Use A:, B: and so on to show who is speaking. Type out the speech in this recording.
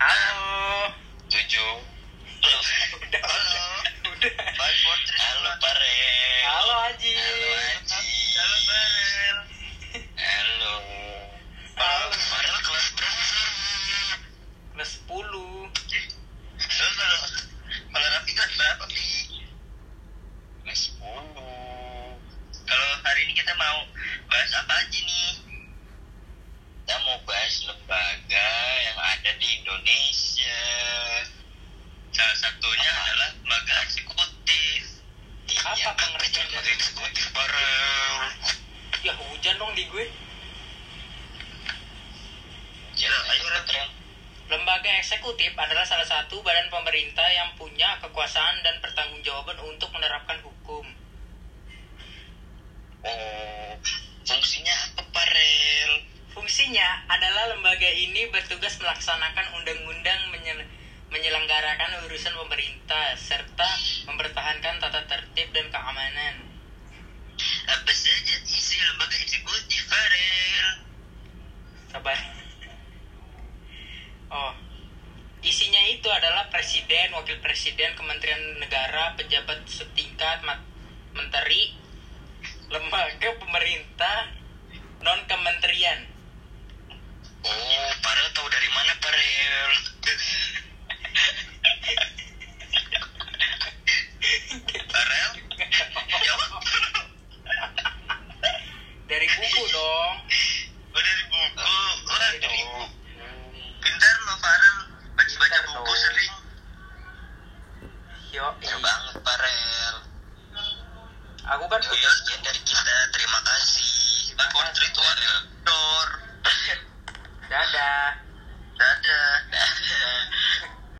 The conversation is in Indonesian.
A: Halo.
B: tujuh halo
A: Udah, halo udah. Five,
C: four, three, halo
B: Parel Halo
A: Haji. halo
B: Haji Halo
C: Farel.
B: halo
A: Halo. Parel
B: kelas berapa
A: Kelas 10. Terus
C: kalau kalau Raffi kelas berapa Pi?
B: Kelas sepuluh. Kalau hari ini kita mau bahas apa aja nih? Kita mau bahas lembaga yang ada di Indonesia. Salah satunya adalah lembaga eksekutif. Apa Iya, pengertian lembaga dari eksekutif Farel.
A: Ya hujan dong di gue.
B: Ya, ayo Ren.
A: Lembaga eksekutif adalah salah satu badan pemerintah yang punya kekuasaan dan pertanggungjawaban untuk menerapkan hukum.
B: Oh, fungsinya apa Farel?
A: Fungsinya adalah lembaga ini bertugas melaksanakan undang-undang menyel- menyelenggarakan urusan pemerintah serta mempertahankan tata tertib dan keamanan.
B: Apa saja isi lembaga eksekutif Farel?
A: Sabar. Oh. Isinya itu adalah presiden, wakil presiden, kementerian negara, pejabat setingkat, menteri, lembaga pemerintah, non kementerian. dari buku dong.
C: Oh dari buku. Oh oh dari buku. pintar lo Farel. Baca baca buku sering.
A: Yo iya
B: banget Farel.
A: Aku kan yo, yo
B: sekian ya, dari kita. Terima kasih.
A: Aku
B: Trituan
C: Dor
A: dadah.